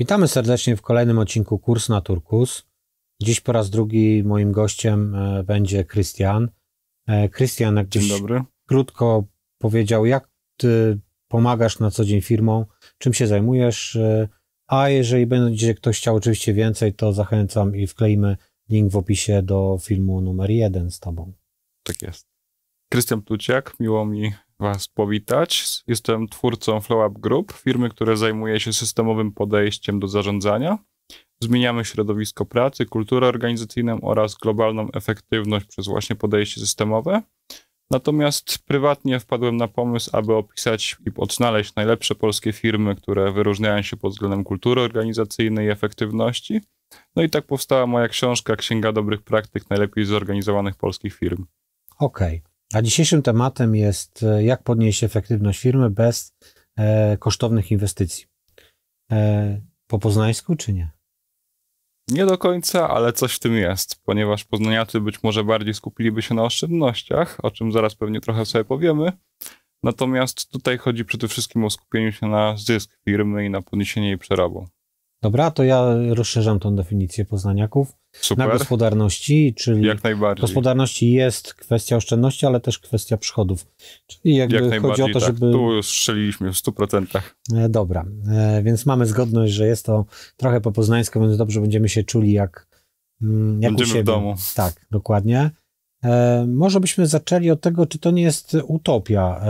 Witamy serdecznie w kolejnym odcinku Kurs na Turkus. Dziś po raz drugi moim gościem e, będzie Krystian. E, Krystian, jak dobry. krótko powiedział, jak ty pomagasz na co dzień firmom, czym się zajmujesz, e, a jeżeli będzie ktoś chciał oczywiście więcej, to zachęcam i wkleimy link w opisie do filmu numer jeden z tobą. Tak jest. Krystian Pluciak, miło mi Was powitać. Jestem twórcą Flow Up Group, firmy, która zajmuje się systemowym podejściem do zarządzania. Zmieniamy środowisko pracy, kulturę organizacyjną oraz globalną efektywność przez właśnie podejście systemowe. Natomiast prywatnie wpadłem na pomysł, aby opisać i odnaleźć najlepsze polskie firmy, które wyróżniają się pod względem kultury organizacyjnej i efektywności. No i tak powstała moja książka Księga Dobrych Praktyk Najlepiej Zorganizowanych Polskich Firm. Okej. A dzisiejszym tematem jest, e, jak podnieść efektywność firmy bez e, kosztownych inwestycji. E, po poznańsku czy nie? Nie do końca, ale coś w tym jest, ponieważ poznaniacy być może bardziej skupiliby się na oszczędnościach, o czym zaraz pewnie trochę sobie powiemy. Natomiast tutaj chodzi przede wszystkim o skupieniu się na zysk firmy i na podniesienie jej przerobu. Dobra, to ja rozszerzam tą definicję poznaniaków Super. na gospodarności, czyli Jak najbardziej. gospodarności jest kwestia oszczędności, ale też kwestia przychodów. Czyli jakby Jak chodzi o to, tak. żeby... Tu strzeliliśmy w 100%. E, Dobra, e, więc mamy zgodność, że jest to trochę po poznańsku, więc dobrze będziemy się czuli jak, mm, jak u Będziemy w siebie. domu. Tak, dokładnie. E, może byśmy zaczęli od tego, czy to nie jest utopia.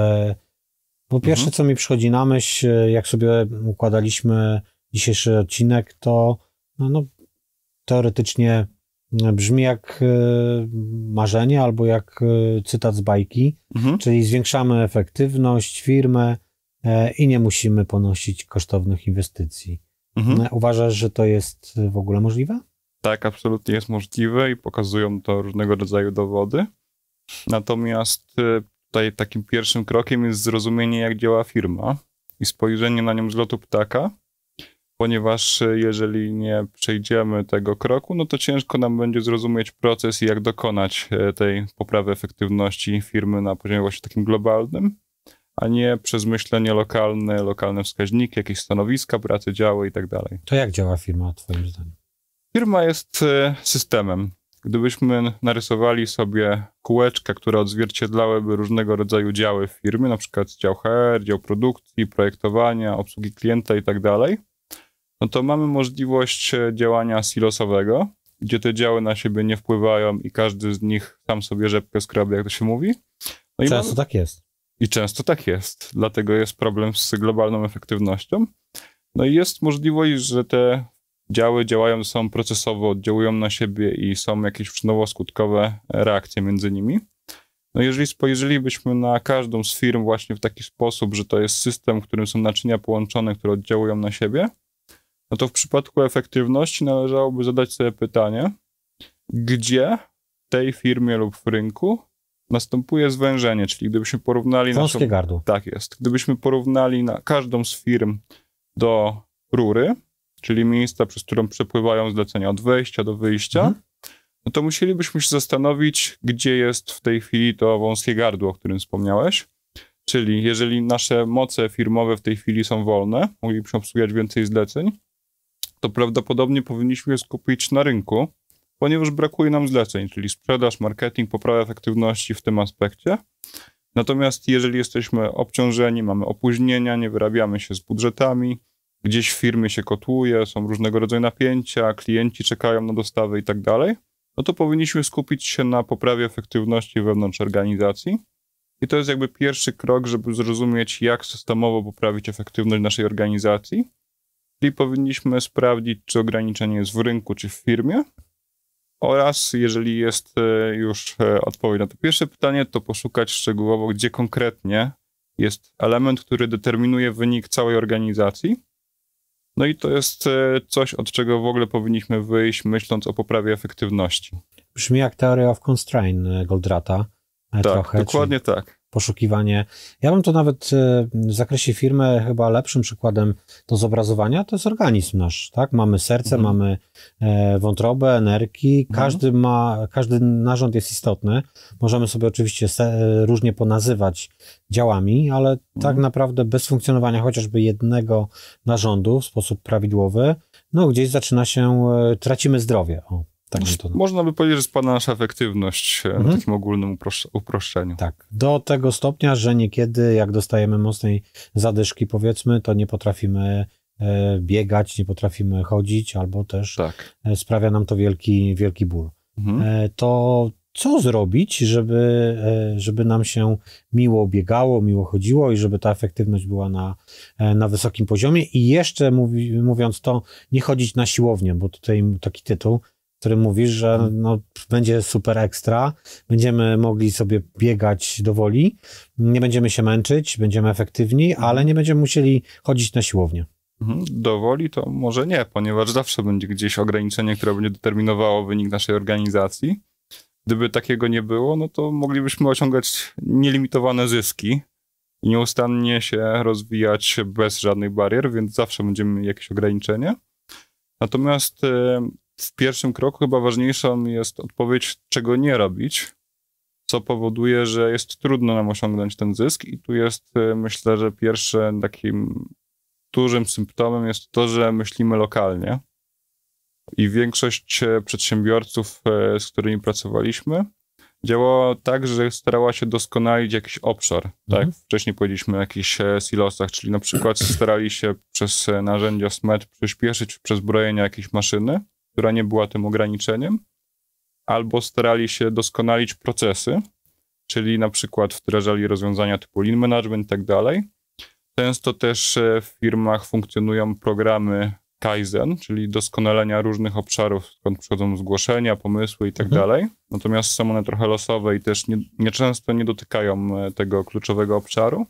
Po pierwsze, Mhm. co mi przychodzi na myśl, jak sobie układaliśmy dzisiejszy odcinek, to no, no, teoretycznie brzmi jak e, marzenie albo jak e, cytat z bajki, Mhm. czyli zwiększamy efektywność firmy e, i nie musimy ponosić kosztownych inwestycji. Mhm. Uważasz, że to jest w ogóle możliwe? Tak, absolutnie jest możliwe i pokazują to różnego rodzaju dowody. Natomiast tutaj takim pierwszym krokiem jest zrozumienie, jak działa firma i spojrzenie na nią z lotu ptaka, ponieważ y, jeżeli nie przejdziemy tego kroku, no to ciężko nam będzie zrozumieć proces i jak dokonać y, tej poprawy efektywności firmy na poziomie właśnie takim globalnym, a nie przez myślenie lokalne, lokalne wskaźniki, jakieś stanowiska pracy, działy i tak dalej. To jak działa firma, Twoim zdaniem? Firma jest e, systemem. Gdybyśmy narysowali sobie kółeczka, które odzwierciedlałyby różnego rodzaju działy w firmie, na przykład dział HR, dział produkcji, projektowania, obsługi klienta i tak dalej, no to mamy możliwość e, działania silosowego, gdzie te działy na siebie nie wpływają i każdy z nich sam sobie rzepkę skrabie, jak to się mówi. No i, Często mamy, tak jest. I często tak jest. Dlatego jest problem z globalną efektywnością. No i jest możliwość, że te działy działają ze sobą procesowo, oddziałują na siebie i są jakieś przyczynowo-skutkowe reakcje między nimi. No jeżeli spojrzelibyśmy na każdą z firm właśnie w taki sposób, że to jest system, w którym są naczynia połączone, które oddziałują na siebie, no to w przypadku efektywności należałoby zadać sobie pytanie, gdzie w tej firmie lub w rynku następuje zwężenie, czyli gdybyśmy porównali naszą Wąskie gardło. tak jest. Gdybyśmy porównali na każdą z firm do rury, czyli miejsca, przez którą przepływają zlecenia od wejścia do wyjścia, Mhm. no to musielibyśmy się zastanowić, gdzie jest w tej chwili to wąskie gardło, o którym wspomniałeś. Czyli jeżeli nasze moce firmowe w tej chwili są wolne, moglibyśmy obsługiwać więcej zleceń, to prawdopodobnie powinniśmy je skupić na rynku, ponieważ brakuje nam zleceń, czyli sprzedaż, marketing, poprawa efektywności w tym aspekcie. Natomiast jeżeli jesteśmy obciążeni, mamy opóźnienia, nie wyrabiamy się z budżetami, gdzieś w firmie się kotłuje, są różnego rodzaju napięcia, klienci czekają na dostawy i tak dalej, no to powinniśmy skupić się na poprawie efektywności wewnątrz organizacji. I to jest jakby pierwszy krok, żeby zrozumieć, jak systemowo poprawić efektywność naszej organizacji. Czyli powinniśmy sprawdzić, czy ograniczenie jest w rynku, czy w firmie. Oraz jeżeli jest e, już e, odpowiedź na to pierwsze pytanie, to poszukać szczegółowo, gdzie konkretnie jest element, który determinuje wynik całej organizacji. No i to jest e, coś, od czego w ogóle powinniśmy wyjść, myśląc o poprawie efektywności. Brzmi jak teoria of constraint Goldrata. Tak, trochę, dokładnie tak. Poszukiwanie. Ja bym to nawet e, w zakresie firmy chyba lepszym przykładem do zobrazowania to jest organizm nasz, tak? Mamy serce, mhm. mamy e, wątrobę, energii, mhm. każdy ma, każdy narząd jest istotny. Możemy sobie oczywiście różnie ponazywać działami, ale tak mhm. tak naprawdę bez funkcjonowania chociażby jednego narządu w sposób prawidłowy, no gdzieś zaczyna się, e, tracimy zdrowie. O. Tak to... Można by powiedzieć, że spada nasza efektywność e, mhm. na takim ogólnym uproszczeniu. Tak, do tego stopnia, że niekiedy jak dostajemy mocnej zadyszki powiedzmy, to nie potrafimy e, biegać, nie potrafimy chodzić, albo też tak. E, sprawia nam to wielki, wielki ból. Mhm. To co zrobić, żeby, żeby nam się miło biegało, miło chodziło i żeby ta efektywność była na, na wysokim poziomie. I jeszcze mówi, mówiąc to, nie chodzić na siłownię, bo tutaj taki tytuł, który mówisz, że mhm. no, będzie super ekstra, będziemy mogli sobie biegać do woli, nie będziemy się męczyć, będziemy efektywni, mhm. ale nie będziemy musieli chodzić na siłownię. Mhm. Do woli to może nie, ponieważ zawsze będzie gdzieś ograniczenie, które będzie determinowało wynik naszej organizacji. Gdyby takiego nie było, no to moglibyśmy osiągać nielimitowane zyski i nieustannie się rozwijać bez żadnych barier, więc zawsze będziemy mieli jakieś ograniczenie. Natomiast e, w pierwszym kroku chyba ważniejszą jest odpowiedź, czego nie robić, co powoduje, że jest trudno nam osiągnąć ten zysk. I tu jest, y, myślę, że pierwszym takim dużym symptomem jest to, że myślimy lokalnie. I większość e, przedsiębiorców, e, z którymi pracowaliśmy, działała tak, że starała się doskonalić jakiś obszar. Tak, mhm. Tak, wcześniej powiedzieliśmy o jakichś e, silosach, czyli na przykład starali się przez narzędzia SMET przyspieszyć przezbrojenie jakiejś maszyny, która nie była tym ograniczeniem, albo starali się doskonalić procesy, czyli na przykład wdrażali rozwiązania typu lean management i tak dalej. Często też e, w firmach funkcjonują programy Kaizen, czyli doskonalenia różnych obszarów, skąd przychodzą zgłoszenia, pomysły i tak mhm. dalej. Natomiast są one trochę losowe i też nie, nieczęsto nie dotykają e, tego kluczowego obszaru.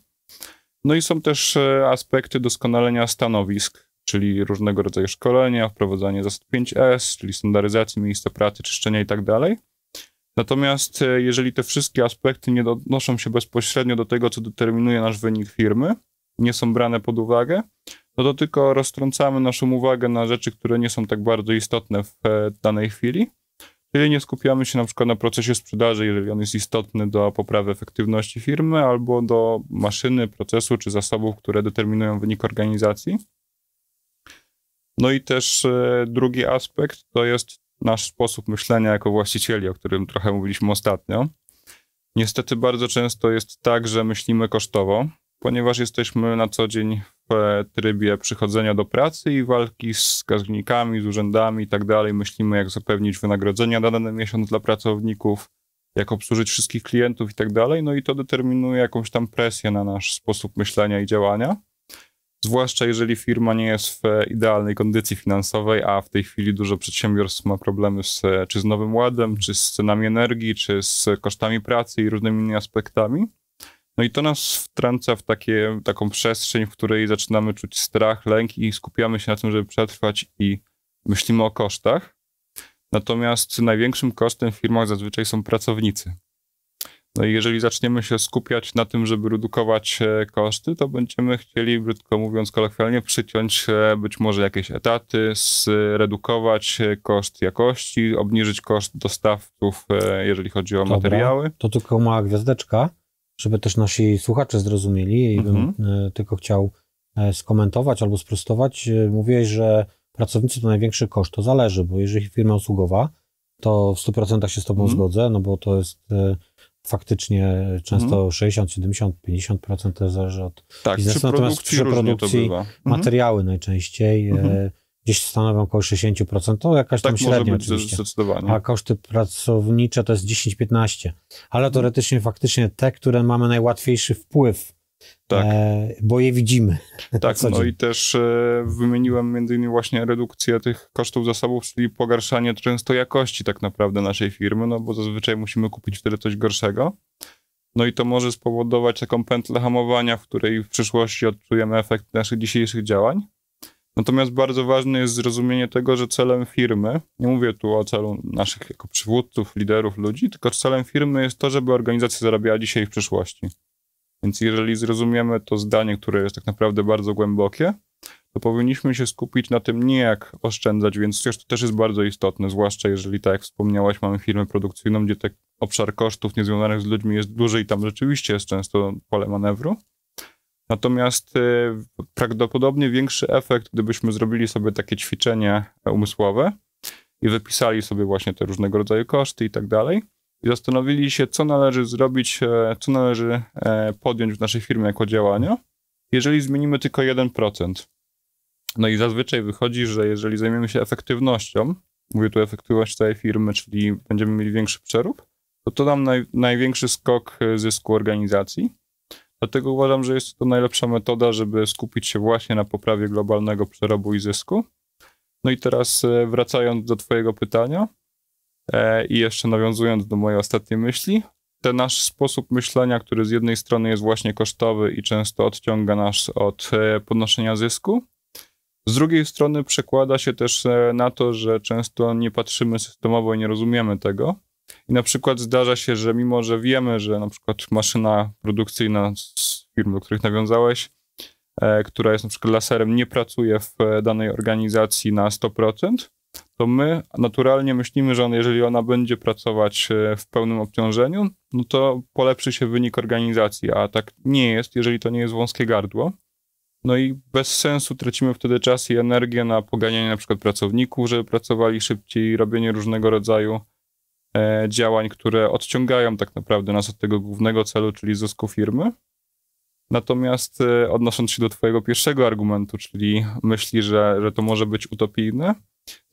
No i są też e, aspekty doskonalenia stanowisk, czyli różnego rodzaju szkolenia, wprowadzanie zasad 5S, czyli standaryzacji miejsca pracy, czyszczenia i tak dalej. Natomiast e, jeżeli te wszystkie aspekty nie odnoszą się bezpośrednio do tego, co determinuje nasz wynik firmy, nie są brane pod uwagę, no to tylko roztrącamy naszą uwagę na rzeczy, które nie są tak bardzo istotne w e, danej chwili. Czyli nie skupiamy się na przykład na procesie sprzedaży, jeżeli on jest istotny do poprawy efektywności firmy, albo do maszyny, procesu czy zasobów, które determinują wynik organizacji. No i też e, drugi aspekt to jest nasz sposób myślenia jako właścicieli, o którym trochę mówiliśmy ostatnio. Niestety bardzo często jest tak, że myślimy kosztowo, ponieważ jesteśmy na co dzień w e, trybie przychodzenia do pracy i walki z wskaźnikami, z urzędami i tak dalej. Myślimy, jak zapewnić wynagrodzenia na dany miesiąc dla pracowników, jak obsłużyć wszystkich klientów i tak dalej. No i to determinuje jakąś tam presję na nasz sposób myślenia i działania. Zwłaszcza jeżeli firma nie jest w idealnej kondycji finansowej, a w tej chwili dużo przedsiębiorstw ma problemy z, czy z Nowym Ładem, czy z cenami energii, czy z kosztami pracy i różnymi innymi aspektami. No i to nas wtrąca w takie, taką przestrzeń, w której zaczynamy czuć strach, lęk i skupiamy się na tym, żeby przetrwać i myślimy o kosztach. Natomiast największym kosztem w firmach zazwyczaj są pracownicy. No i jeżeli zaczniemy się skupiać na tym, żeby redukować e, koszty, to będziemy chcieli, brzydko mówiąc kolokwialnie, przyciąć e, być może jakieś etaty, zredukować e, koszt jakości, obniżyć koszt dostawców, jeżeli chodzi o Dobra, materiały. To tylko mała gwiazdeczka, żeby też nasi słuchacze zrozumieli i mhm. bym tylko chciał skomentować albo sprostować. Mówiłeś, że pracownicy to największy koszt. To zależy, bo jeżeli firma usługowa, to w 100% się z Tobą mhm. zgodzę, no bo to jest faktycznie często mhm. 60, 70, 50% to zależy od tak, biznesu. Natomiast przy produkcji mhm. materiały najczęściej mhm. e, gdzieś stanowią około 60%, to jakaś tak tam średnia oczywiście. A koszty pracownicze to jest 10-15. Ale mhm. teoretycznie faktycznie te, które mamy najłatwiejszy wpływ tak. E, bo je widzimy. Tak, no i też e, wymieniłem między innymi właśnie redukcję tych kosztów zasobów, czyli pogarszanie często jakości tak naprawdę naszej firmy, no bo zazwyczaj musimy kupić wtedy coś gorszego. No i to może spowodować taką pętlę hamowania, w której w przyszłości odczujemy efekt naszych dzisiejszych działań. Natomiast bardzo ważne jest zrozumienie tego, że celem firmy, nie mówię tu o celu naszych jako przywódców, liderów, ludzi, tylko celem firmy jest to, żeby organizacja zarabiała dzisiaj i w przyszłości. Więc jeżeli zrozumiemy to zdanie, które jest tak naprawdę bardzo głębokie, to powinniśmy się skupić na tym nie jak oszczędzać, więc to też jest bardzo istotne, zwłaszcza jeżeli, tak jak wspomniałaś, mamy firmę produkcyjną, gdzie ten obszar kosztów niezwiązanych z ludźmi jest duży i tam rzeczywiście jest często pole manewru. Natomiast y, prawdopodobnie większy efekt, gdybyśmy zrobili sobie takie ćwiczenie umysłowe i wypisali sobie właśnie te różnego rodzaju koszty i tak dalej, i zastanowili się, co należy zrobić, e, co należy e, podjąć w naszej firmie jako działania, jeżeli zmienimy tylko 1%. No i zazwyczaj wychodzi, że jeżeli zajmiemy się efektywnością, mówię tu efektywność całej firmy, czyli będziemy mieli większy przerób, to to nam naj, największy skok e, zysku organizacji. Dlatego uważam, że jest to najlepsza metoda, żeby skupić się właśnie na poprawie globalnego przerobu i zysku. No i teraz wracając do Twojego pytania, I jeszcze nawiązując do mojej ostatniej myśli, ten nasz sposób myślenia, który z jednej strony jest właśnie kosztowy i często odciąga nas od e, podnoszenia zysku, z drugiej strony przekłada się też e, na to, że często nie patrzymy systemowo i nie rozumiemy tego. I na przykład zdarza się, że mimo, że wiemy, że na przykład maszyna produkcyjna z firm, do których nawiązałeś, która jest na przykład laserem, nie pracuje w danej organizacji na 100%, to my naturalnie myślimy, że on, jeżeli ona będzie pracować e, w pełnym obciążeniu, no to polepszy się wynik organizacji, a tak nie jest, jeżeli to nie jest wąskie gardło. No i bez sensu tracimy wtedy czas i energię na poganianie na przykład pracowników, żeby pracowali szybciej, robienie różnego rodzaju e, działań, które odciągają tak naprawdę nas od tego głównego celu, czyli zysku firmy. Natomiast e, odnosząc się do twojego pierwszego argumentu, czyli myśli, że, że to może być utopijne,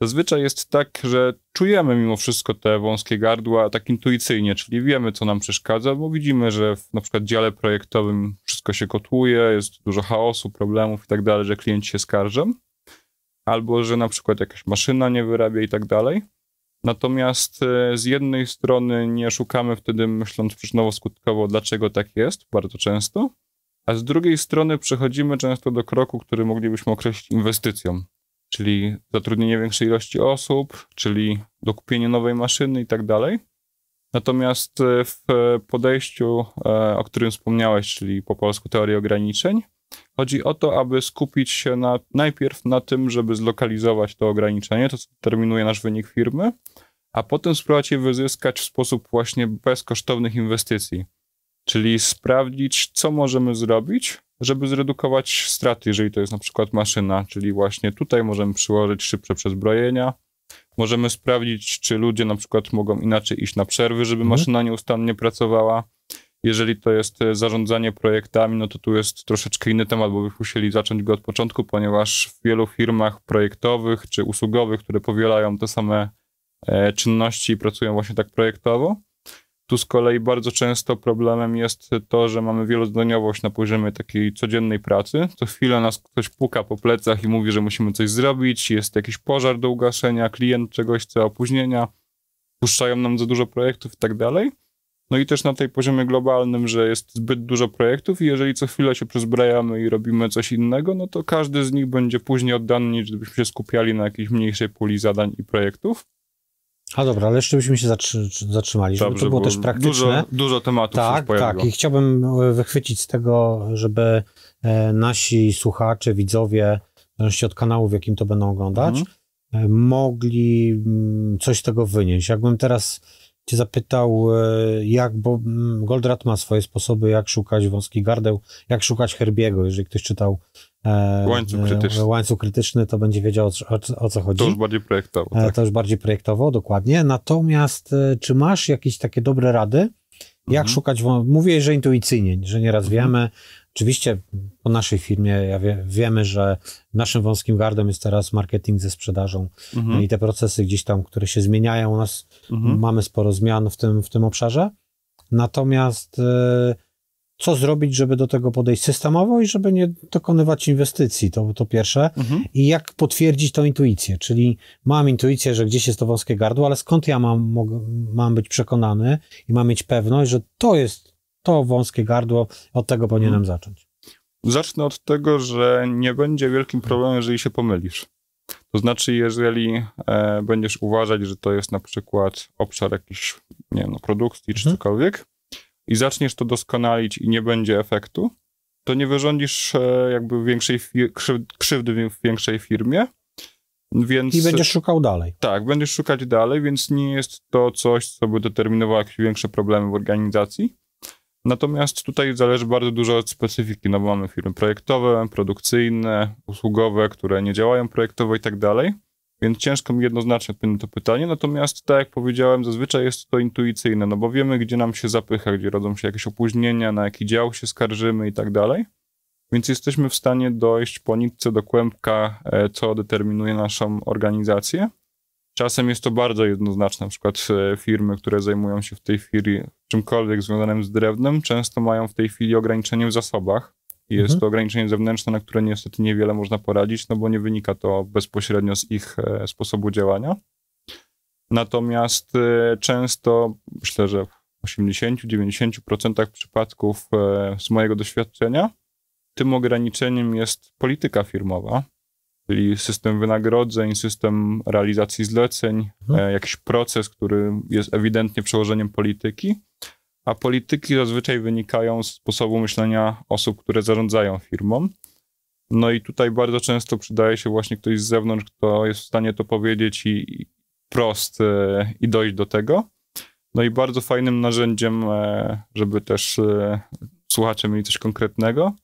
Zazwyczaj jest tak, że czujemy mimo wszystko te wąskie gardła tak intuicyjnie, czyli wiemy, co nam przeszkadza, bo widzimy, że w na przykład dziale projektowym wszystko się kotłuje, jest dużo chaosu, problemów i tak dalej, że klienci się skarżą, albo że na przykład jakaś maszyna nie wyrabia i tak dalej. Natomiast e, z jednej strony nie szukamy wtedy, myśląc przyczynowo-skutkowo, dlaczego tak jest, bardzo często, a z drugiej strony przechodzimy często do kroku, który moglibyśmy określić inwestycją czyli zatrudnienie większej ilości osób, czyli dokupienie nowej maszyny i tak dalej. Natomiast e, w podejściu, e, o którym wspomniałeś, czyli po polsku teorii ograniczeń, chodzi o to, aby skupić się na, najpierw na tym, żeby zlokalizować to ograniczenie, to co determinuje nasz wynik firmy, a potem spróbować je wyzyskać w sposób właśnie bezkosztownych inwestycji. Czyli sprawdzić, co możemy zrobić, żeby zredukować straty, jeżeli to jest na przykład maszyna, czyli właśnie tutaj możemy przyłożyć szybsze przezbrojenia, możemy sprawdzić, czy ludzie na przykład mogą inaczej iść na przerwy, żeby mhm. maszyna nieustannie pracowała. Jeżeli to jest e, zarządzanie projektami, no to tu jest troszeczkę inny temat, bo byśmy musieli zacząć go od początku, ponieważ w wielu firmach projektowych czy usługowych, które powielają te same e, czynności i pracują właśnie tak projektowo, tu z kolei bardzo często problemem jest to, że mamy wielozdaniowość na poziomie takiej codziennej pracy. Co chwilę nas ktoś puka po plecach i mówi, że musimy coś zrobić, jest jakiś pożar do ugaszenia, klient czegoś chce opóźnienia, puszczają nam za dużo projektów i tak dalej. No i też na tej poziomie globalnym, że jest zbyt dużo projektów i jeżeli co chwilę się przezbrajamy i robimy coś innego, no to każdy z nich będzie później oddany, niż gdybyśmy się skupiali na jakiejś mniejszej puli zadań i projektów. A dobra, ale jeszcze byśmy się zatrzymali, żeby Dobrze, to było też praktyczne. Dużo, dużo tematów Tak, tak. I chciałbym e, wychwycić z tego, żeby e, nasi słuchacze, widzowie, w zależności od kanału, w jakim to będą oglądać, mhm. E, mogli mm, coś z tego wynieść. Jakbym teraz cię zapytał, jak, bo mm, Goldratt ma swoje sposoby, jak szukać wąskich gardeł, jak szukać Herbiego, jeżeli ktoś czytał łańcuch krytyczny. Łańcuch krytyczny to będzie wiedział o, o, co chodzi. To już bardziej projektowo. E, tak. To już bardziej projektowo, dokładnie. Natomiast e, czy masz jakieś takie dobre rady, jak mhm. szukać, mówię, że intuicyjnie, że nieraz mhm. wiemy, oczywiście po naszej firmie ja wie, wiemy, że naszym wąskim gardem jest teraz marketing ze sprzedażą mhm. i te procesy gdzieś tam, które się zmieniają u nas, mhm. mamy sporo zmian w tym, w tym obszarze, natomiast co zrobić, żeby do tego podejść systemowo i żeby nie dokonywać inwestycji, to, to pierwsze. Mhm. I jak potwierdzić tą intuicję, czyli mam intuicję, że gdzieś jest to wąskie gardło, ale skąd ja mam, mam być przekonany i mam mieć pewność, że to jest to wąskie gardło, od tego powinienem mhm. zacząć. Zacznę od tego, że nie będzie wielkim problemem, jeżeli się pomylisz. To znaczy, jeżeli e, będziesz uważać, że to jest na przykład obszar jakiś, nie wiem, no, produkcji czy mhm. cokolwiek, i zaczniesz to doskonalić i nie będzie efektu, to nie wyrządzisz e, jakby większej krzywdy w większej firmie. Więc, I będziesz szukał dalej. Tak, będziesz szukać dalej, więc nie jest to coś, co by determinowało jakieś większe problemy w organizacji. Natomiast tutaj zależy bardzo dużo od specyfiki, no bo mamy firmy projektowe, produkcyjne, usługowe, które nie działają projektowo i tak dalej. Więc ciężko mi jednoznacznie odpowiedzieć na to pytanie. Natomiast, tak jak powiedziałem, zazwyczaj jest to intuicyjne, no bo wiemy, gdzie nam się zapycha, gdzie rodzą się jakieś opóźnienia, na jaki dział się skarżymy i tak dalej. Więc jesteśmy w stanie dojść po nitce do kłębka, e, co determinuje naszą organizację. Czasem jest to bardzo jednoznaczne, na przykład e, firmy, które zajmują się w tej chwili czymkolwiek związanym z drewnem, często mają w tej chwili ograniczenie w zasobach. I jest mhm. to ograniczenie zewnętrzne, na które niestety niewiele można poradzić, no bo nie wynika to bezpośrednio z ich e, sposobu działania. Natomiast często, myślę, że w 80-90% przypadków z mojego doświadczenia, tym ograniczeniem jest polityka firmowa, czyli system wynagrodzeń, system realizacji zleceń, mhm. E, jakiś proces, który jest ewidentnie przełożeniem polityki, a polityki zazwyczaj wynikają z sposobu myślenia osób, które zarządzają firmą. No i tutaj bardzo często przydaje się właśnie ktoś z zewnątrz, kto jest w stanie to powiedzieć i, prost e, i dojść do tego. No i bardzo fajnym narzędziem, e, żeby też słuchacze mieli coś konkretnego,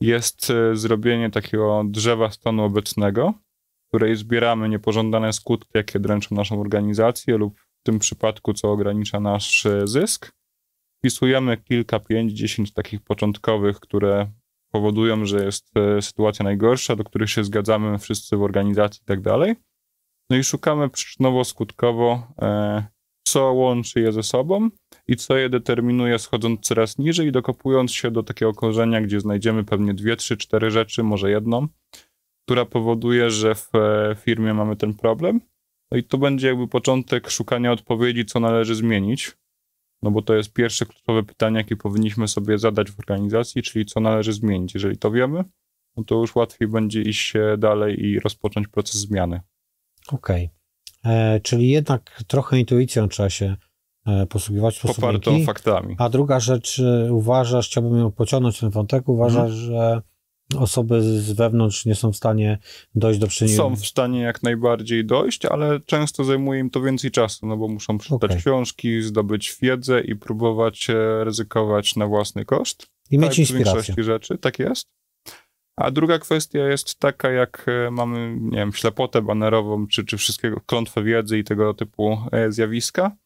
jest e, zrobienie takiego drzewa stanu obecnego, w której zbieramy niepożądane skutki, jakie dręczą naszą organizację lub w tym przypadku, co ogranicza nasz e, zysk. Wpisujemy kilka, pięć, dziesięć takich początkowych, które powodują, że jest e, sytuacja najgorsza, do których się zgadzamy wszyscy w organizacji i tak dalej. No i szukamy przyczynowo-skutkowo, co łączy je ze sobą i co je determinuje, schodząc coraz niżej i dokopując się do takiego korzenia, gdzie znajdziemy pewnie dwie, trzy, cztery rzeczy, może jedną, która powoduje, że w e, firmie mamy ten problem. No i to będzie jakby początek szukania odpowiedzi, co należy zmienić. No bo to jest pierwsze kluczowe pytanie, jakie powinniśmy sobie zadać w organizacji, czyli co należy zmienić. Jeżeli to wiemy, no to już łatwiej będzie iść dalej i rozpocząć proces zmiany. Okej. Okay. E, czyli jednak trochę intuicją trzeba się E, posługiwać sposób Popartą faktami. A druga rzecz, e, uważasz, chciałbym ją pociągnąć ten wątek, uważasz, mhm. że osoby z wewnątrz nie są w stanie dojść do przyniesienia? Są w stanie jak najbardziej dojść, ale często zajmuje im to więcej czasu, no bo muszą przeczytać okay. książki, zdobyć wiedzę i próbować e, ryzykować na własny koszt. I mieć tak, inspirację. większości rzeczy, tak jest. A druga kwestia jest taka, jak mamy, nie wiem, ślepotę banerową, czy, czy wszystkiego, klątwę wiedzy i tego typu zjawiska,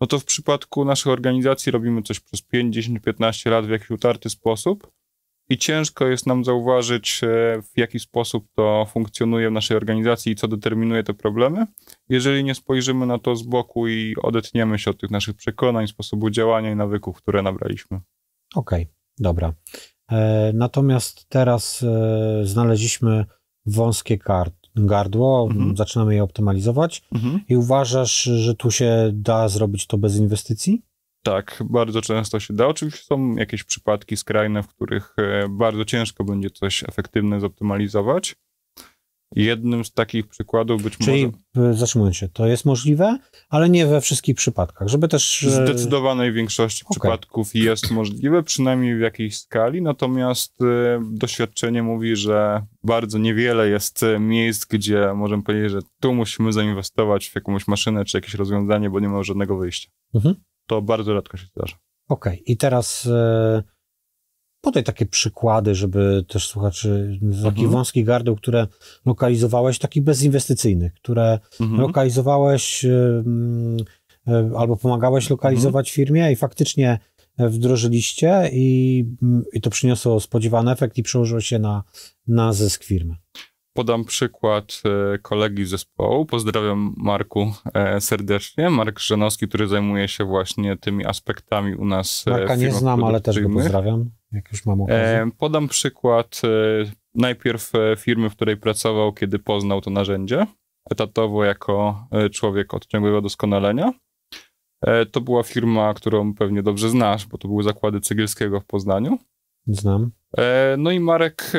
no to w przypadku naszych organizacji robimy coś przez 5, 10, 15 lat w jakiś utarty sposób i ciężko jest nam zauważyć, e, w jaki sposób to funkcjonuje w naszej organizacji i co determinuje te problemy, jeżeli nie spojrzymy na to z boku i odetniemy się od tych naszych przekonań, sposobu działania i nawyków, które nabraliśmy. Okej, okay, dobra. E, natomiast teraz e, znaleźliśmy wąskie kart, gardło, mhm. zaczynamy je optymalizować mhm. i uważasz, że tu się da zrobić to bez inwestycji? Tak, bardzo często się da. Oczywiście są jakieś przypadki skrajne, w których e, bardzo ciężko będzie coś efektywne zoptymalizować. Jednym z takich przykładów być Czyli, może... Czyli, e, zatrzymując się, to jest możliwe, ale nie we wszystkich przypadkach, żeby też... W e, zdecydowanej większości okay. przypadków jest możliwe, przynajmniej w jakiejś skali, natomiast doświadczenie mówi, że bardzo niewiele jest miejsc, gdzie możemy powiedzieć, że tu musimy zainwestować w jakąś maszynę czy jakieś rozwiązanie, bo nie ma żadnego wyjścia. Mhm. To bardzo rzadko się zdarza. Okej, okay. i teraz... Y podaj takie przykłady, żeby też słuchaczy z takich mhm. wąskich gardeł, które lokalizowałeś, takich bezinwestycyjnych, które mhm. lokalizowałeś y, albo pomagałeś lokalizować mhm. firmie i faktycznie wdrożyliście i, i to przyniosło spodziewany efekt i przełożyło się na, na zysk firmy. Podam przykład e, kolegi z zespołu. Pozdrawiam Marku e, serdecznie. Mark Żanowski, który zajmuje się właśnie tymi aspektami u nas. E, Marka nie znam, ale też go pozdrawiam, jak już mam okazję. Podam przykład najpierw firmy, w której pracował, kiedy poznał to narzędzie, etatowo jako człowiek od ciągłego doskonalenia. To była firma, którą pewnie dobrze znasz, bo to były zakłady Cegielskiego w Poznaniu. Znam. No i Marek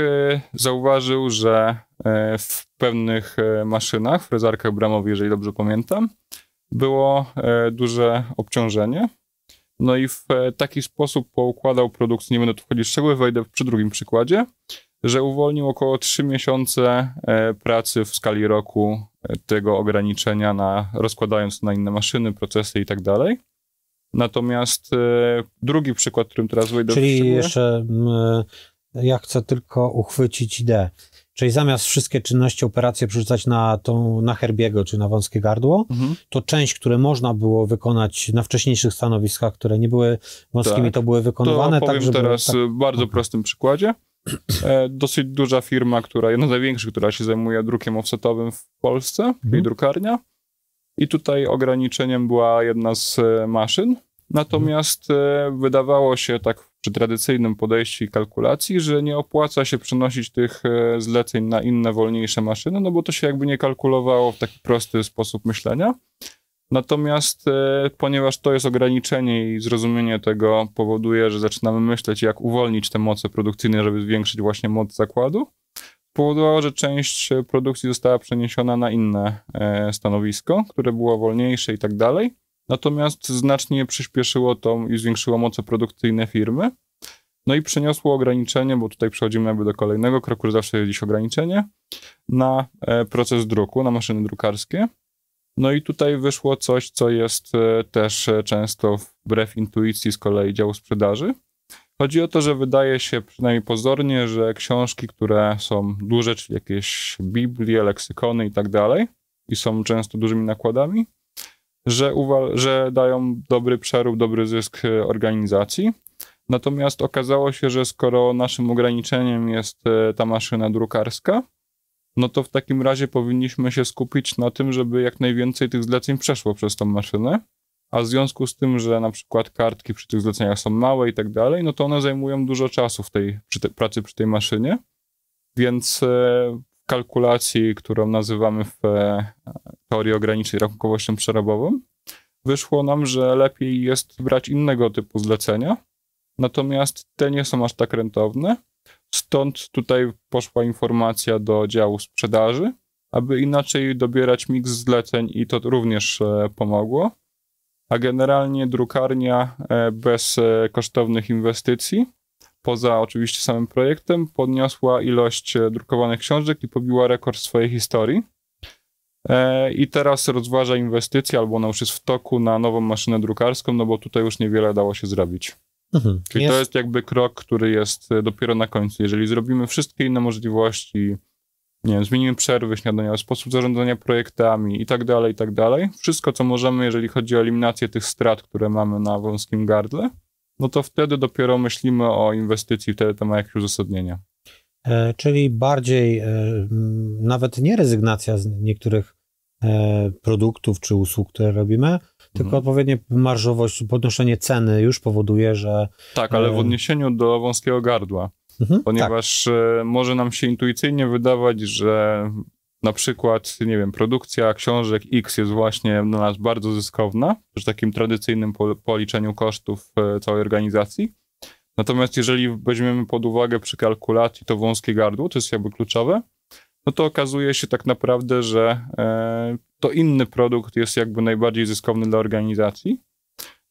zauważył, że E, w pewnych e, maszynach, w frezarkach bramowych, jeżeli dobrze pamiętam, było e, duże obciążenie. No i w taki sposób poukładał produkcję, nie będę tu wchodzić w szczegóły, wejdę przy drugim przykładzie, że uwolnił około 3 miesiące pracy w skali roku tego ograniczenia, na, rozkładając na inne maszyny, procesy i tak dalej. Natomiast drugi przykład, którym teraz wejdę Czyli jeszcze ja chcę tylko uchwycić ideę. Czyli zamiast wszystkie czynności, operacje przerzucać na, tą, na herbiego czy na wąskie gardło, mhm. to część, które można było wykonać na wcześniejszych stanowiskach, które nie były wąskimi, tak. to były wykonywane. To tak, żeby, teraz tak... w bardzo prostym przykładzie. E, dosyć duża firma, która, jedna z największych, która się zajmuje drukiem offsetowym w Polsce, mhm. drukarnia. I tutaj ograniczeniem była jedna z e, maszyn. Natomiast e, wydawało się tak przy tradycyjnym podejściu i kalkulacji, że nie opłaca się przenosić tych e, zleceń na inne, wolniejsze maszyny, no bo to się jakby nie kalkulowało w taki prosty sposób myślenia. Natomiast e, ponieważ to jest ograniczenie i zrozumienie tego powoduje, że zaczynamy myśleć, jak uwolnić te moce produkcyjne, żeby zwiększyć właśnie moc zakładu, powodowało, że część produkcji została przeniesiona na inne stanowisko, które było wolniejsze i tak dalej. Natomiast znacznie przyspieszyło to i zwiększyło moce produkcyjne firmy. No i przyniosło ograniczenie, bo tutaj przechodzimy jakby do kolejnego kroku, zawsze jest dziś ograniczenie, na e, proces druku, na maszyny drukarskie. No i tutaj wyszło coś, co jest e, też e, często wbrew intuicji z kolei działu sprzedaży. Chodzi o to, że wydaje się przynajmniej pozornie, że książki, które są duże, czyli jakieś Biblie, leksykony i tak dalej, i są często dużymi nakładami, że, że dają dobry przerób, dobry zysk e, organizacji. Natomiast okazało się, że skoro naszym ograniczeniem jest e, ta maszyna drukarska, no to w takim razie powinniśmy się skupić na tym, żeby jak najwięcej tych zleceń przeszło przez tą maszynę. A w związku z tym, że na przykład kartki przy tych zleceniach są małe i tak dalej, no to one zajmują dużo czasu w tej przy te, pracy przy tej maszynie. Więc e, kalkulacji, którą nazywamy w e, teorii ograniczeń rachunkowością przerobową, wyszło nam, że lepiej jest brać innego typu zlecenia, natomiast te nie są aż tak rentowne. Stąd tutaj poszła informacja do działu sprzedaży, aby inaczej dobierać miks zleceń i to również e, pomogło. A generalnie drukarnia e, bez kosztownych inwestycji poza oczywiście samym projektem, podniosła ilość e, drukowanych książek i pobiła rekord swojej historii. E, I teraz rozważa inwestycje, albo ona już jest w toku na nową maszynę drukarską, no bo tutaj już niewiele dało się zrobić. Mhm. Czyli jest. to jest jakby krok, który jest e, dopiero na końcu. Jeżeli zrobimy wszystkie inne możliwości, nie wiem, zmienimy przerwy śniadania, sposób zarządzania projektami i tak dalej, i tak dalej, wszystko co możemy, jeżeli chodzi o eliminację tych strat, które mamy na wąskim gardle, no to wtedy dopiero myślimy o inwestycji, wtedy to ma jakieś uzasadnienie. E, czyli bardziej e, nawet nie rezygnacja z niektórych e, produktów czy usług, które robimy, tylko mhm. odpowiednie marżowość, podnoszenie ceny już powoduje, że... Tak, ale w odniesieniu do wąskiego gardła, mhm, ponieważ tak. może nam się intuicyjnie wydawać, że na przykład, nie wiem, produkcja książek X jest właśnie dla nas bardzo zyskowna, przy takim tradycyjnym policzeniu kosztów e, całej organizacji. Natomiast jeżeli weźmiemy pod uwagę przy kalkulacji to wąskie gardło, to jest jakby kluczowe, no to okazuje się tak naprawdę, że e, to inny produkt jest jakby najbardziej zyskowny dla organizacji.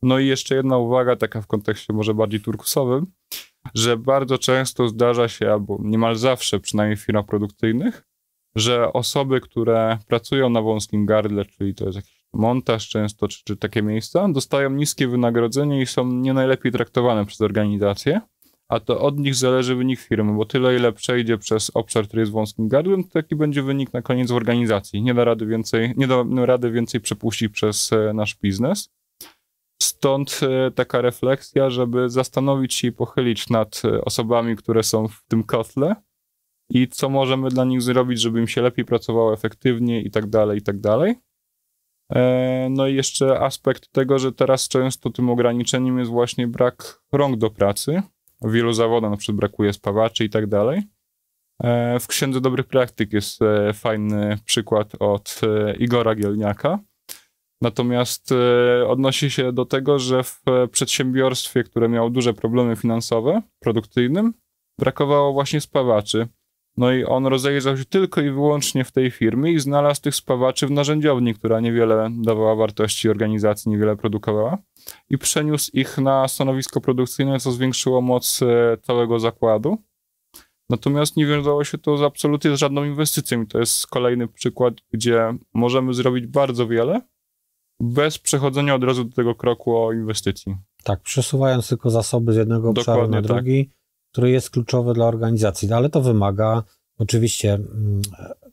No i jeszcze jedna uwaga, taka w kontekście może bardziej turkusowym, że bardzo często zdarza się, albo niemal zawsze, przynajmniej w firmach produkcyjnych, że osoby, które pracują na wąskim gardle, czyli to jest jakiś montaż często, czy, czy takie miejsca, dostają niskie wynagrodzenie i są nie najlepiej traktowane przez organizację, a to od nich zależy wynik firmy, bo tyle, ile przejdzie przez obszar, który jest wąskim gardłem, to taki będzie wynik na koniec w organizacji. Nie da rady więcej, nie da rady więcej przepuścić przez e, nasz biznes. Stąd e, taka refleksja, żeby zastanowić się i pochylić nad e, osobami, które są w tym kotle, i co możemy dla nich zrobić, żeby im się lepiej pracowało, efektywnie i tak dalej, i tak dalej. E, no i jeszcze aspekt tego, że teraz często tym ograniczeniem jest właśnie brak rąk do pracy. W wielu zawodach na przykład brakuje spawaczy i tak dalej. E, w Księdze Dobrych Praktyk jest e, fajny przykład od Igora Gielniaka. Natomiast odnosi się do tego, że w przedsiębiorstwie, które miało duże problemy finansowe, produkcyjnym, brakowało właśnie spawaczy. No i on rozejrzał się tylko i wyłącznie w tej firmie i znalazł tych spawaczy w narzędziowni, która niewiele dawała wartości organizacji, niewiele produkowała i przeniósł ich na stanowisko produkcyjne, co zwiększyło moc e, całego zakładu. Natomiast nie wiązało się to z absolutnie z żadną inwestycją i to jest kolejny przykład, gdzie możemy zrobić bardzo wiele bez przechodzenia od razu do tego kroku o inwestycji. Tak, przesuwając tylko zasoby z jednego obszaru Dokładnie na tak. Który jest kluczowy dla organizacji, ale to wymaga oczywiście, mm,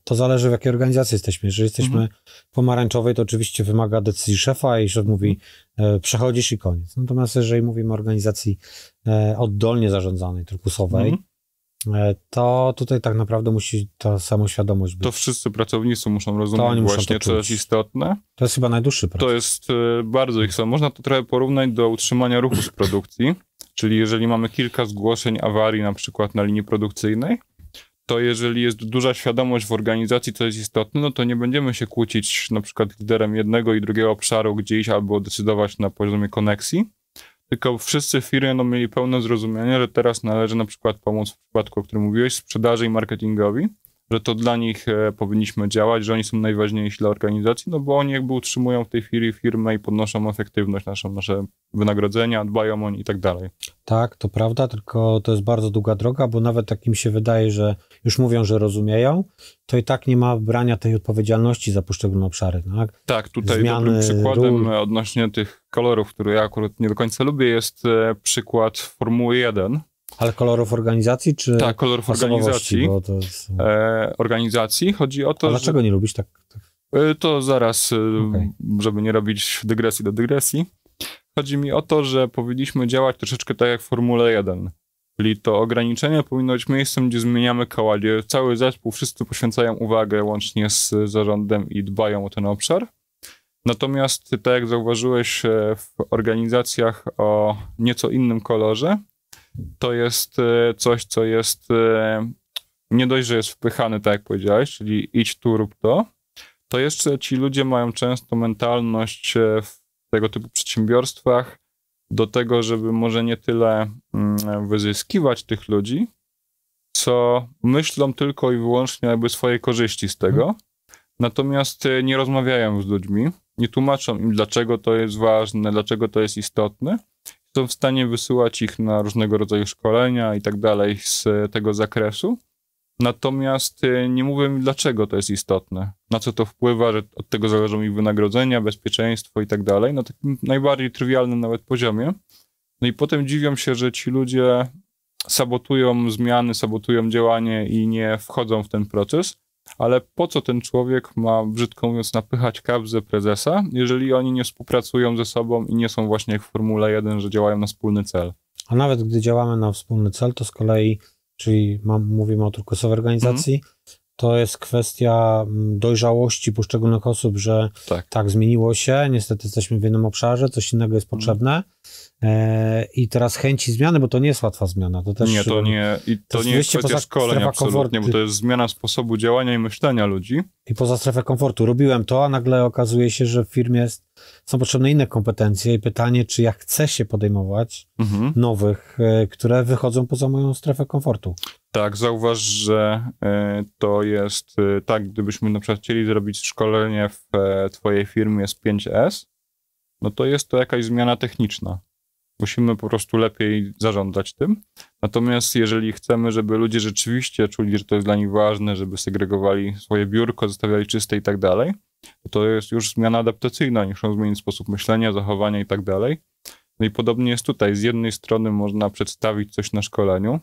to zależy w jakiej organizacji jesteśmy. Jeżeli jesteśmy Mhm. pomarańczowej, to oczywiście wymaga decyzji szefa i szef mówi Mhm. e, przechodzisz i koniec. Natomiast jeżeli mówimy o organizacji e, oddolnie zarządzanej, turkusowej, Mhm. e, to tutaj tak naprawdę musi ta samoświadomość być. To wszyscy pracownicy muszą rozumieć właśnie, to co jest istotne. To jest chyba najdłuższy proces. To jest bardzo ich Można to trochę porównać do utrzymania ruchu z produkcji, czyli jeżeli mamy kilka zgłoszeń awarii na przykład na linii produkcyjnej, to jeżeli jest duża świadomość w organizacji, co jest istotne, no to nie będziemy się kłócić na przykład liderem jednego i drugiego obszaru gdzieś albo decydować na poziomie koneksji, tylko wszyscy w firmie będą mieli pełne zrozumienie, że teraz należy na przykład pomóc w przypadku, o którym mówiłeś, sprzedaży i marketingowi, że to dla nich e, powinniśmy działać, że oni są najważniejsi dla organizacji, no bo oni jakby utrzymują w tej chwili firmę i podnoszą efektywność naszą, nasze wynagrodzenia, dbają o nie i tak dalej. Tak, to prawda, tylko to jest bardzo długa droga, bo nawet takim się wydaje, że już mówią, że rozumieją, to i tak nie ma brania tej odpowiedzialności za poszczególne obszary. Tak? Tak, tutaj Zmiany dobrym przykładem ról. e, odnośnie tych kolorów, które ja akurat nie do końca lubię, jest e, przykład Formuły 1. Ale kolorów organizacji, czy Tak, kolorów organizacji. Jest... E, organizacji. Chodzi o to, A że... dlaczego nie lubisz tak? tak? E, To zaraz, e, Okej. żeby nie robić dygresji do dygresji. Chodzi mi o to, że powinniśmy działać troszeczkę tak jak w Formule 1. Czyli to ograniczenie powinno być miejscem, gdzie zmieniamy koła, gdzie cały zespół, wszyscy poświęcają uwagę łącznie z zarządem i dbają o ten obszar. Natomiast, tak jak zauważyłeś, e, w organizacjach o nieco innym kolorze, to jest e, coś, co jest e, nie dość, że jest wpychane, tak jak powiedziałeś, czyli idź tu, rób to, to jeszcze ci ludzie mają często mentalność e, w tego typu przedsiębiorstwach do tego, żeby może nie tyle mm, wyzyskiwać tych ludzi, co myślą tylko i wyłącznie jakby swojej korzyści z tego, natomiast e, nie rozmawiają z ludźmi, nie tłumaczą im, dlaczego to jest ważne, dlaczego to jest istotne. Są w stanie wysyłać ich na różnego rodzaju szkolenia i tak dalej z e, tego zakresu. Natomiast e, nie mówię im, dlaczego to jest istotne, na co to wpływa, że od tego zależą ich wynagrodzenia, bezpieczeństwo i tak dalej, na takim najbardziej trywialnym nawet poziomie. No i potem dziwią się, że ci ludzie sabotują zmiany, sabotują działanie i nie wchodzą w ten proces. Ale po co ten człowiek ma, brzydko mówiąc, napychać kabzę prezesa, jeżeli oni nie współpracują ze sobą i nie są właśnie jak w Formule 1, że działają na wspólny cel? A nawet gdy działamy na wspólny cel, to z kolei, czyli mam, mówimy o turkusowej organizacji, Mhm. To jest kwestia mm, dojrzałości poszczególnych osób, że Tak. tak, zmieniło się, niestety jesteśmy w jednym obszarze, coś innego jest potrzebne e, i teraz chęci zmiany, bo to nie jest łatwa zmiana. To też, nie, to nie, i to nie jest kwestia strefa absolutnie, bo to jest zmiana sposobu działania i myślenia ludzi. I poza strefę komfortu. Robiłem to, a nagle okazuje się, że w firmie jest, są potrzebne inne kompetencje i pytanie, czy ja chcę się podejmować Mhm. nowych, e, które wychodzą poza moją strefę komfortu. Tak, zauważ, że e, to jest e, tak, gdybyśmy na przykład chcieli zrobić szkolenie w e, twojej firmie z 5S, no to jest to jakaś zmiana techniczna. Musimy po prostu lepiej zarządzać tym. Natomiast jeżeli chcemy, żeby ludzie rzeczywiście czuli, że to jest dla nich ważne, żeby segregowali swoje biurko, zostawiali czyste i tak dalej, to jest już zmiana adaptacyjna. Muszą zmienić sposób myślenia, zachowania i tak dalej. No i podobnie jest tutaj. Z jednej strony można przedstawić coś na szkoleniu,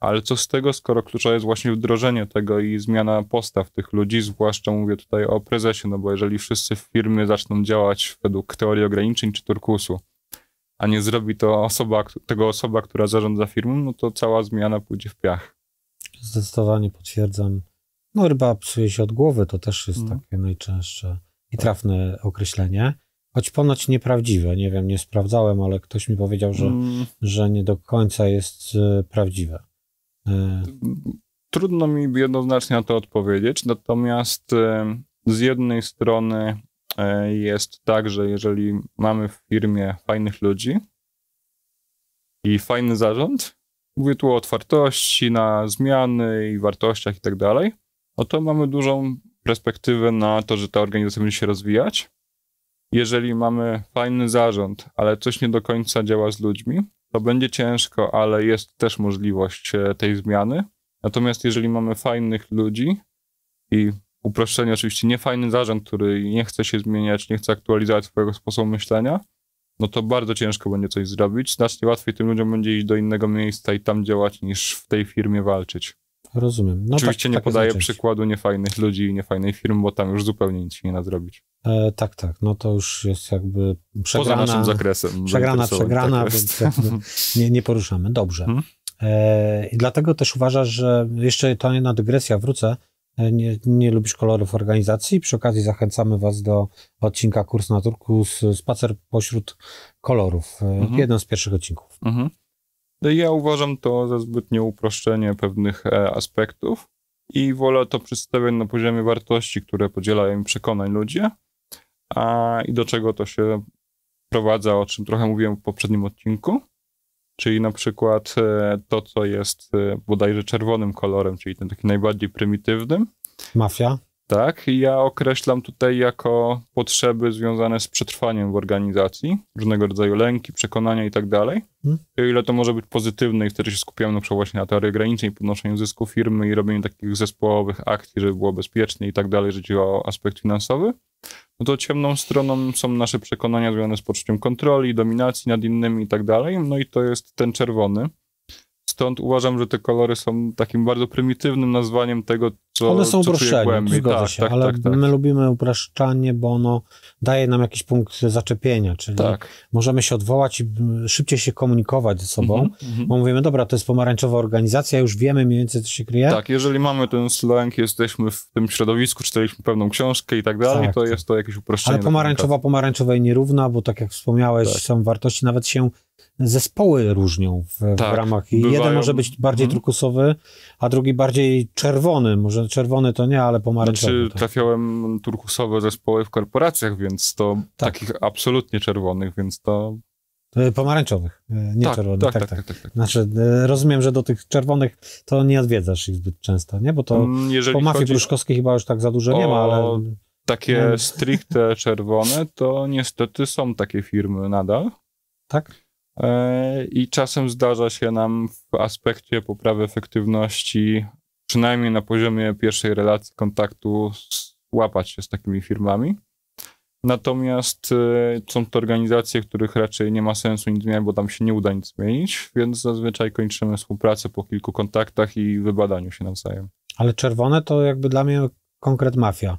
ale co z tego, skoro kluczowe jest właśnie wdrożenie tego i zmiana postaw tych ludzi, zwłaszcza mówię tutaj o prezesie, no bo jeżeli wszyscy w firmie zaczną działać według teorii ograniczeń czy turkusu, a nie zrobi to osoba, tego osoba, która zarządza firmą, no to cała zmiana pójdzie w piach. Zdecydowanie potwierdzam. No ryba psuje się od głowy, to też jest Mhm. takie najczęstsze i trafne określenie. Choć ponoć nieprawdziwe, nie wiem, nie sprawdzałem, ale ktoś mi powiedział, że, Mm, że nie do końca jest e, prawdziwe. Trudno mi jednoznacznie na to odpowiedzieć, natomiast e, z jednej strony e, jest tak, że jeżeli mamy w firmie fajnych ludzi i fajny zarząd, mówię tu o otwartości na zmiany i wartościach i tak dalej, no to mamy dużą perspektywę na to, że ta organizacja będzie się rozwijać. Jeżeli mamy fajny zarząd, ale coś nie do końca działa z ludźmi, to będzie ciężko, ale jest też możliwość e, tej zmiany. Natomiast jeżeli mamy fajnych ludzi i uproszczenie oczywiście niefajny zarząd, który nie chce się zmieniać, nie chce aktualizować swojego sposobu myślenia, no to bardzo ciężko będzie coś zrobić. Znacznie łatwiej tym ludziom będzie iść do innego miejsca i tam działać, niż w tej firmie walczyć. Rozumiem. No Oczywiście tak, nie tak podaję przykładu niefajnych ludzi i niefajnej firmy, bo tam już zupełnie nic się nie da zrobić. E, tak, tak. No to już jest jakby przegrana. Poza naszym zakresem. Przegrana, przegrana, tak więc nie, nie poruszamy. Dobrze. Hmm? E, I dlatego też uważasz, że jeszcze to jedna dygresja, wrócę. E, nie, nie lubisz kolorów organizacji. Przy okazji zachęcamy Was do odcinka Kurs na Turku Spacer pośród kolorów. E, mhm. Jeden z pierwszych odcinków. Mhm. No ja uważam to za zbytnie uproszczenie pewnych e, aspektów i wolę to przedstawiać na poziomie wartości, które podzielają mi przekonań ludzie a, i do czego to się prowadza, o czym trochę mówiłem w poprzednim odcinku. Czyli na przykład e, to, co jest e, bodajże czerwonym kolorem, czyli ten taki najbardziej prymitywnym. Mafia. Tak, ja określam tutaj jako potrzeby związane z przetrwaniem w organizacji, różnego rodzaju lęki, przekonania i tak dalej. Hmm. O ile to może być pozytywne i wtedy się skupiamy na przykład właśnie na teorii granicznej, podnoszeniu zysku firmy i robieniu takich zespołowych akcji, żeby było bezpiecznie i tak dalej, jeżeli chodzi o aspekt finansowy, no to ciemną stroną są nasze przekonania związane z poczuciem kontroli, dominacji nad innymi i tak dalej. No i to jest ten czerwony. Stąd uważam, że te kolory są takim bardzo prymitywnym nazwaniem tego, co One są uproszczone, zgodzę tak, się, tak, ale tak, tak. my lubimy upraszczanie, bo ono daje nam jakiś punkt zaczepienia, czyli tak. możemy się odwołać i szybciej się komunikować ze sobą, mm -hmm, bo mówimy, dobra, to jest pomarańczowa organizacja, już wiemy mniej więcej, co się kryje. Tak, jeżeli mamy ten slang, jesteśmy w tym środowisku, czytaliśmy pewną książkę i tak dalej, tak, to jest to jakieś uproszczenie. Ale pomarańczowa pomarańczowej nierówna, bo tak jak wspomniałeś, są wartości, nawet się zespoły różnią w, tak, w ramach. I bywają. jeden może być bardziej mhm. turkusowy, a drugi bardziej czerwony. Może czerwony to nie, ale pomarańczowy. Znaczy, tak. trafiałem turkusowe zespoły w korporacjach, więc to tak. takich absolutnie czerwonych, więc to e, Pomarańczowych, e, nie tak, czerwonych. Tak tak, tak, tak, tak, tak. Znaczy, e, rozumiem, że do tych czerwonych to nie odwiedzasz ich zbyt często, nie? Bo to mm, Jeżeli po mafii pruszkowskiej chyba już tak za dużo nie ma, ale... Takie stricte czerwone, to niestety są takie firmy nadal. Tak? E, I czasem zdarza się nam w aspekcie poprawy efektywności, przynajmniej na poziomie pierwszej relacji kontaktu, łapać się z takimi firmami. Natomiast e, są to organizacje, których raczej nie ma sensu nic zmieniać, bo tam się nie uda nic zmienić, więc zazwyczaj kończymy współpracę po kilku kontaktach i wybadaniu się nawzajem. Ale czerwone to jakby dla mnie konkret mafia.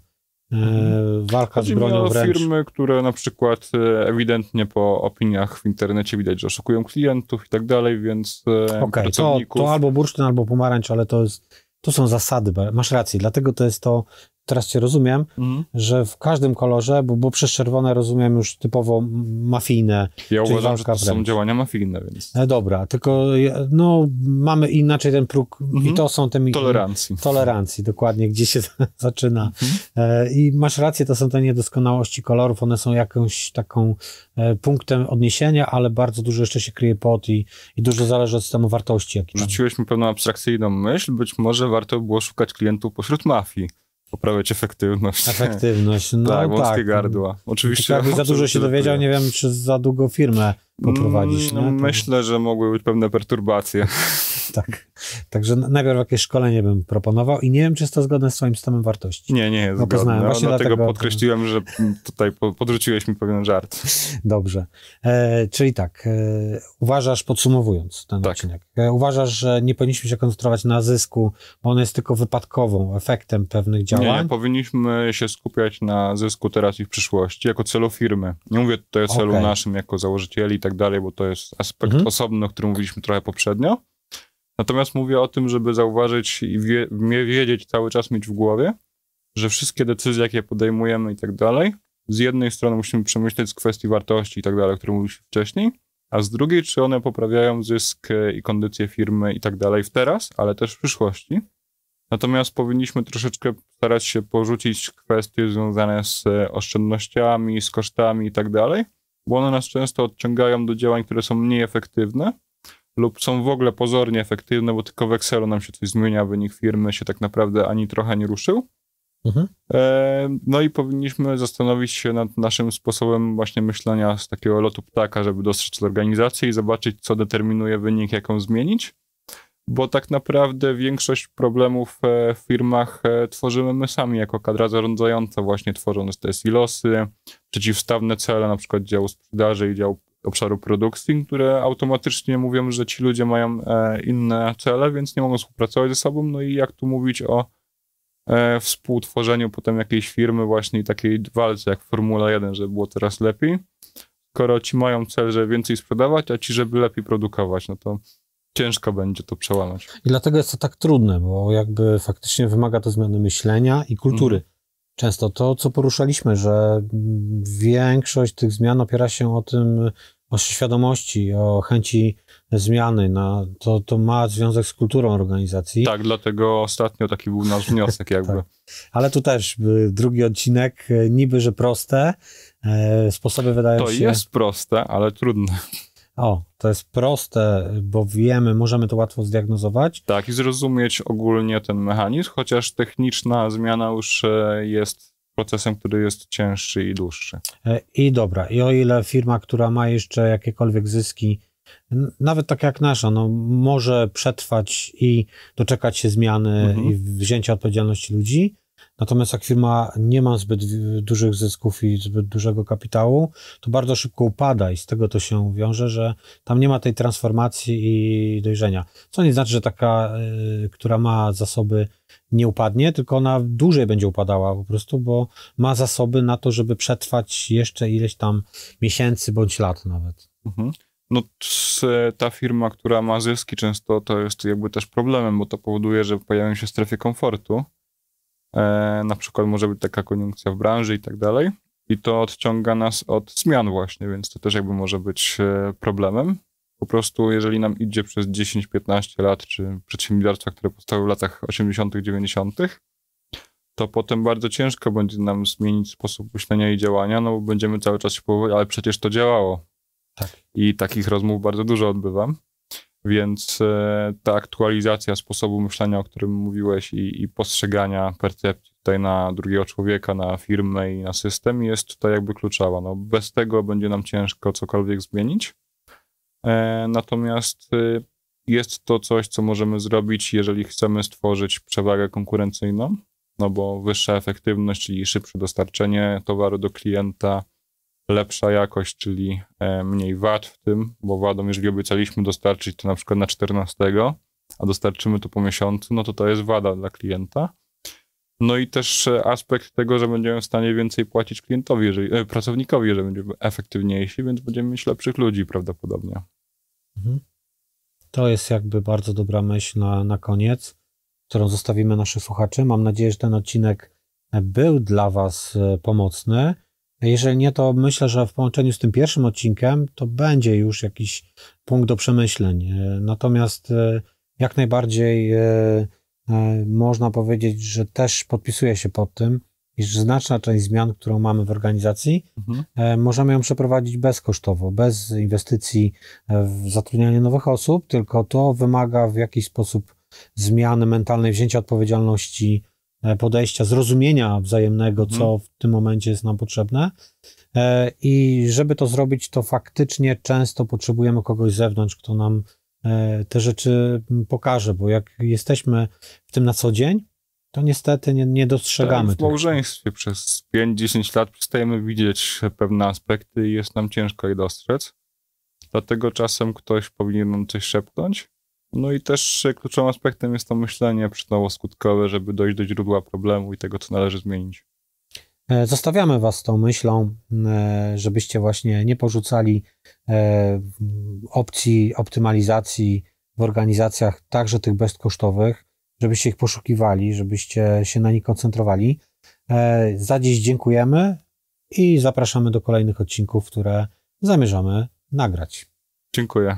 Mhm. walka Chodzi z bronią wręcz. firmy, które na przykład e, ewidentnie po opiniach w internecie widać, że oszukują klientów i tak dalej, więc e, okay, to, to albo bursztyn, albo pomarańcz, ale to jest, to są zasady, masz rację, dlatego to jest to teraz cię rozumiem, mm. że w każdym kolorze, bo, bo przez czerwone rozumiem już typowo mafijne. Ja uważam, że to są działania mafijne, więc... E, dobra, tylko no, mamy inaczej ten próg mm -hmm. i mhm. to są te... Tolerancji. Tolerancji, dokładnie, gdzie się zaczyna. Mm -hmm. e, I masz rację, to są te niedoskonałości kolorów, one są jakąś taką e, punktem odniesienia, ale bardzo dużo jeszcze się kryje pod i, i dużo zależy od systemu wartości. Jaki Rzuciłeś mi pewną abstrakcyjną myśl, być może warto było szukać klientów pośród mafii poprawiać efektywność. Efektywność, no tak. wąskie tak. gardła. Oczywiście. Jakbyś za dużo się dowiedział, nie wiem, czy za długo firmę poprowadzić. No, myślę, że mogły być pewne perturbacje. tak. Także najpierw jakieś szkolenie bym proponował i nie wiem, czy jest to zgodne z twoim systemem wartości. Nie, nie jest no, zgodne. No, Właśnie dlatego, dlatego podkreśliłem, że tutaj podrzuciłeś mi pewien żart. Dobrze. E, czyli tak, e, uważasz, podsumowując ten tak. odcinek, e, uważasz, że nie powinniśmy się koncentrować na zysku, bo on jest tylko wypadkową, efektem pewnych działań? Nie, nie powinniśmy się skupiać na zysku teraz i w przyszłości, jako celu firmy. Nie mówię tutaj o celu okay. naszym, jako założycieli tak dalej, bo to jest aspekt mhm. osobny, o którym mówiliśmy trochę poprzednio. Natomiast mówię o tym, żeby zauważyć i wie, wiedzieć, cały czas mieć w głowie, że wszystkie decyzje, jakie podejmujemy i tak dalej, z jednej strony musimy przemyśleć z kwestii wartości i tak dalej, o których mówiliśmy wcześniej, a z drugiej, czy one poprawiają zysk i kondycję firmy i tak dalej w teraz, ale też w przyszłości. Natomiast powinniśmy troszeczkę starać się porzucić kwestie związane z oszczędnościami, z kosztami i tak dalej, bo one nas często odciągają do działań, które są mniej efektywne, lub są w ogóle pozornie efektywne, bo tylko w Excelu nam się coś zmienia, wynik firmy się tak naprawdę ani trochę nie ruszył. Mhm. E, no i powinniśmy zastanowić się nad naszym sposobem właśnie myślenia z takiego lotu ptaka, żeby dostrzec organizację i zobaczyć, co determinuje wynik, jaką zmienić. Bo tak naprawdę większość problemów e, w firmach e, tworzymy my sami jako kadra zarządzająca, właśnie tworząc te silosy, przeciwstawne cele, na przykład działu sprzedaży i działu obszaru produkcji, które automatycznie mówią, że ci ludzie mają inne cele, więc nie mogą współpracować ze sobą. No i jak tu mówić o e, współtworzeniu potem jakiejś firmy właśnie i takiej walce jak Formula 1, żeby było teraz lepiej. Skoro ci mają cel, żeby więcej sprzedawać, a ci, żeby lepiej produkować, no to ciężko będzie to przełamać. I dlatego jest to tak trudne, bo jakby faktycznie wymaga to zmiany myślenia i kultury. Mhm. Często to, co poruszaliśmy, że większość tych zmian opiera się o tym, o świadomości, o chęci zmiany. No, to, to ma związek z kulturą organizacji. Tak, dlatego ostatnio taki był nasz wniosek jakby. tak. Ale tu też y, drugi odcinek, y, niby, że proste, e, sposoby wydają to się... To jest proste, ale trudne. O, to jest proste, bo wiemy, możemy to łatwo zdiagnozować. Tak, i zrozumieć ogólnie ten mechanizm, chociaż techniczna zmiana już e, jest procesem, który jest cięższy i dłuższy. E, I dobra, i o ile firma, która ma jeszcze jakiekolwiek zyski, nawet tak jak nasza, no, może przetrwać i doczekać się zmiany mhm. i wzięcia odpowiedzialności ludzi. Natomiast jak firma nie ma zbyt dużych zysków i zbyt dużego kapitału, to bardzo szybko upada i z tego to się wiąże, że tam nie ma tej transformacji i dojrzenia. Co nie znaczy, że taka, y, która ma zasoby, nie upadnie, tylko ona dłużej będzie upadała po prostu, bo ma zasoby na to, żeby przetrwać jeszcze ileś tam miesięcy bądź lat nawet. Mhm. No ta firma, która ma zyski często to jest jakby też problemem, bo to powoduje, że pojawiają się strefy komfortu. E, na przykład może być taka koniunkcja w branży i tak dalej. I to odciąga nas od zmian właśnie, więc to też jakby może być e, problemem. Po prostu jeżeli nam idzie przez 10-15 lat, czy przedsiębiorstwa, które powstały w latach 80., 90., to potem bardzo ciężko będzie nam zmienić sposób myślenia i działania, no bo będziemy cały czas się powoływać, ale przecież to działało. Tak. I takich rozmów bardzo dużo odbywam. Więc e, ta aktualizacja sposobu myślenia, o którym mówiłeś, i, i, postrzegania percepcji tutaj na drugiego człowieka, na firmę i na system jest tutaj jakby kluczowa. No, bez tego będzie nam ciężko cokolwiek zmienić. E, natomiast e, jest to coś, co możemy zrobić, jeżeli chcemy stworzyć przewagę konkurencyjną, no bo wyższa efektywność, czyli szybsze dostarczenie towaru do klienta, lepsza jakość, czyli e, mniej wad w tym, bo wadą, jeżeli obiecaliśmy dostarczyć to na przykład na 14, a dostarczymy to po miesiącu, no to to jest wada dla klienta. No i też e, aspekt tego, że będziemy w stanie więcej płacić klientowi, jeżeli, e, pracownikowi, jeżeli będziemy efektywniejsi, więc będziemy mieć lepszych ludzi prawdopodobnie. Mhm. To jest jakby bardzo dobra myśl na, na koniec, którą zostawimy naszych słuchaczy. Mam nadzieję, że ten odcinek był dla Was pomocny. Jeżeli nie, to myślę, że w połączeniu z tym pierwszym odcinkiem to będzie już jakiś punkt do przemyśleń. E, natomiast e, jak najbardziej e, można powiedzieć, że też podpisuję się pod tym, iż znaczna część zmian, którą mamy w organizacji, mhm. możemy ją przeprowadzić bezkosztowo, bez inwestycji w zatrudnianie nowych osób, tylko to wymaga w jakiś sposób zmiany mentalnej, wzięcia odpowiedzialności podejścia, zrozumienia wzajemnego, co mhm. w tym momencie jest nam potrzebne. E, I żeby to zrobić, to faktycznie często potrzebujemy kogoś z zewnątrz, kto nam e, te rzeczy pokaże, bo jak jesteśmy w tym na co dzień, to niestety nie, nie dostrzegamy. Tak, w małżeństwie przez 5-10 lat przestajemy widzieć pewne aspekty i jest nam ciężko je dostrzec. Dlatego czasem ktoś powinien nam coś szepnąć, no i też kluczowym aspektem jest to myślenie przyczynowo-skutkowe, żeby dojść do źródła problemu i tego, co należy zmienić. E, zostawiamy Was tą myślą, e, żebyście właśnie nie porzucali e, opcji optymalizacji w organizacjach, także tych bezkosztowych, żebyście ich poszukiwali, żebyście się na nich koncentrowali. Za dziś dziękujemy i zapraszamy do kolejnych odcinków, które zamierzamy nagrać. Dziękuję.